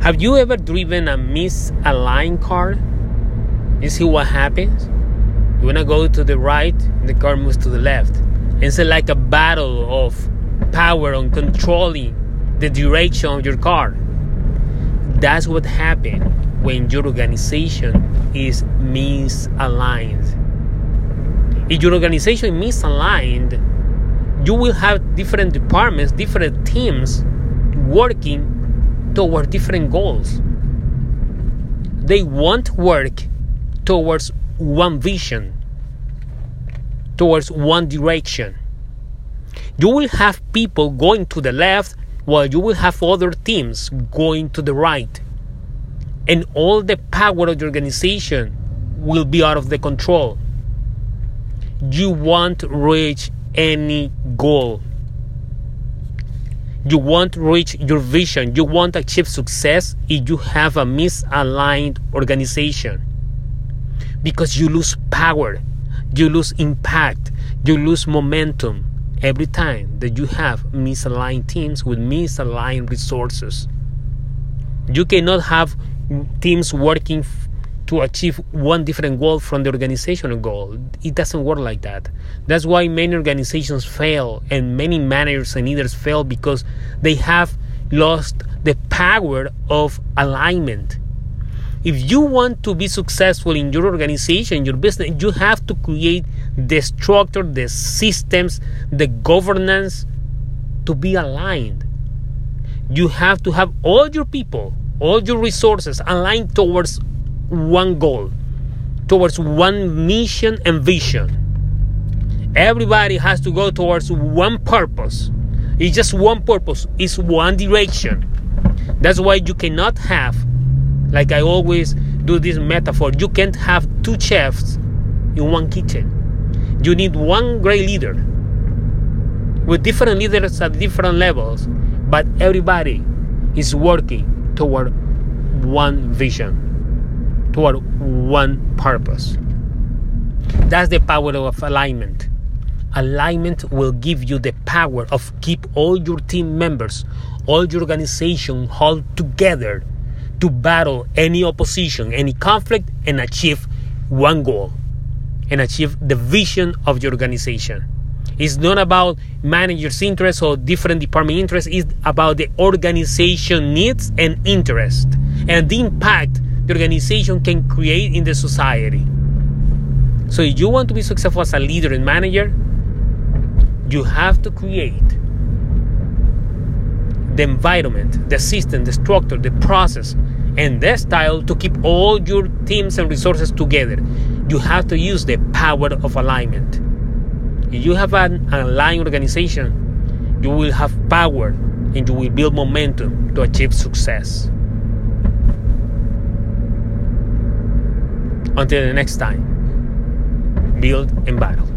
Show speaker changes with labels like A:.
A: Have you ever driven a misaligned car? You see what happens? You wanna go to the right, the car moves to the left. It's like a battle of power on controlling the direction of your car. That's what happens when your organization is misaligned. If your organization is misaligned, you will have different departments, different teams working toward different goals. They won't work towards one vision, towards one direction. You will have people going to the left while you will have other teams going to the right. And all the power of the organization will be out of the control. You won't reach any goal. You won't reach your vision. You won't achieve success if you have a misaligned organization. Because you lose power, you lose impact, you lose momentum every time that you have misaligned teams with misaligned resources. You cannot have teams working to achieve one different goal from the organizational goal. It doesn't work like that. That's why many organizations fail and many managers and leaders fail because they have lost the power of alignment. If you want to be successful in your organization, your business, you have to create the structure, the systems, the governance to be aligned. You have to have all your people, all your resources aligned towards one goal, towards one mission and vision. Everybody has to go towards one purpose. It's just one purpose, it's one direction. That's why you cannot have, like I always do this metaphor, you can't have two chefs in one kitchen. You need one great leader with different leaders at different levels, but everybody is working toward one vision, toward one purpose. That's the power of alignment. Alignment will give you the power of keep all your team members, all your organization hold together to battle any opposition, any conflict, and achieve one goal and achieve the vision of your organization. It's not about managers' interests or different department interests, it's about the organization needs and interest and the impact the organization can create in the society. So if you want to be successful as a leader and manager, you have to create the environment, the system, the structure, the process, and the style to keep all your teams and resources together. You have to use the power of alignment. If you have an aligned organization, you will have power and you will build momentum to achieve success. Until the next time, build and battle.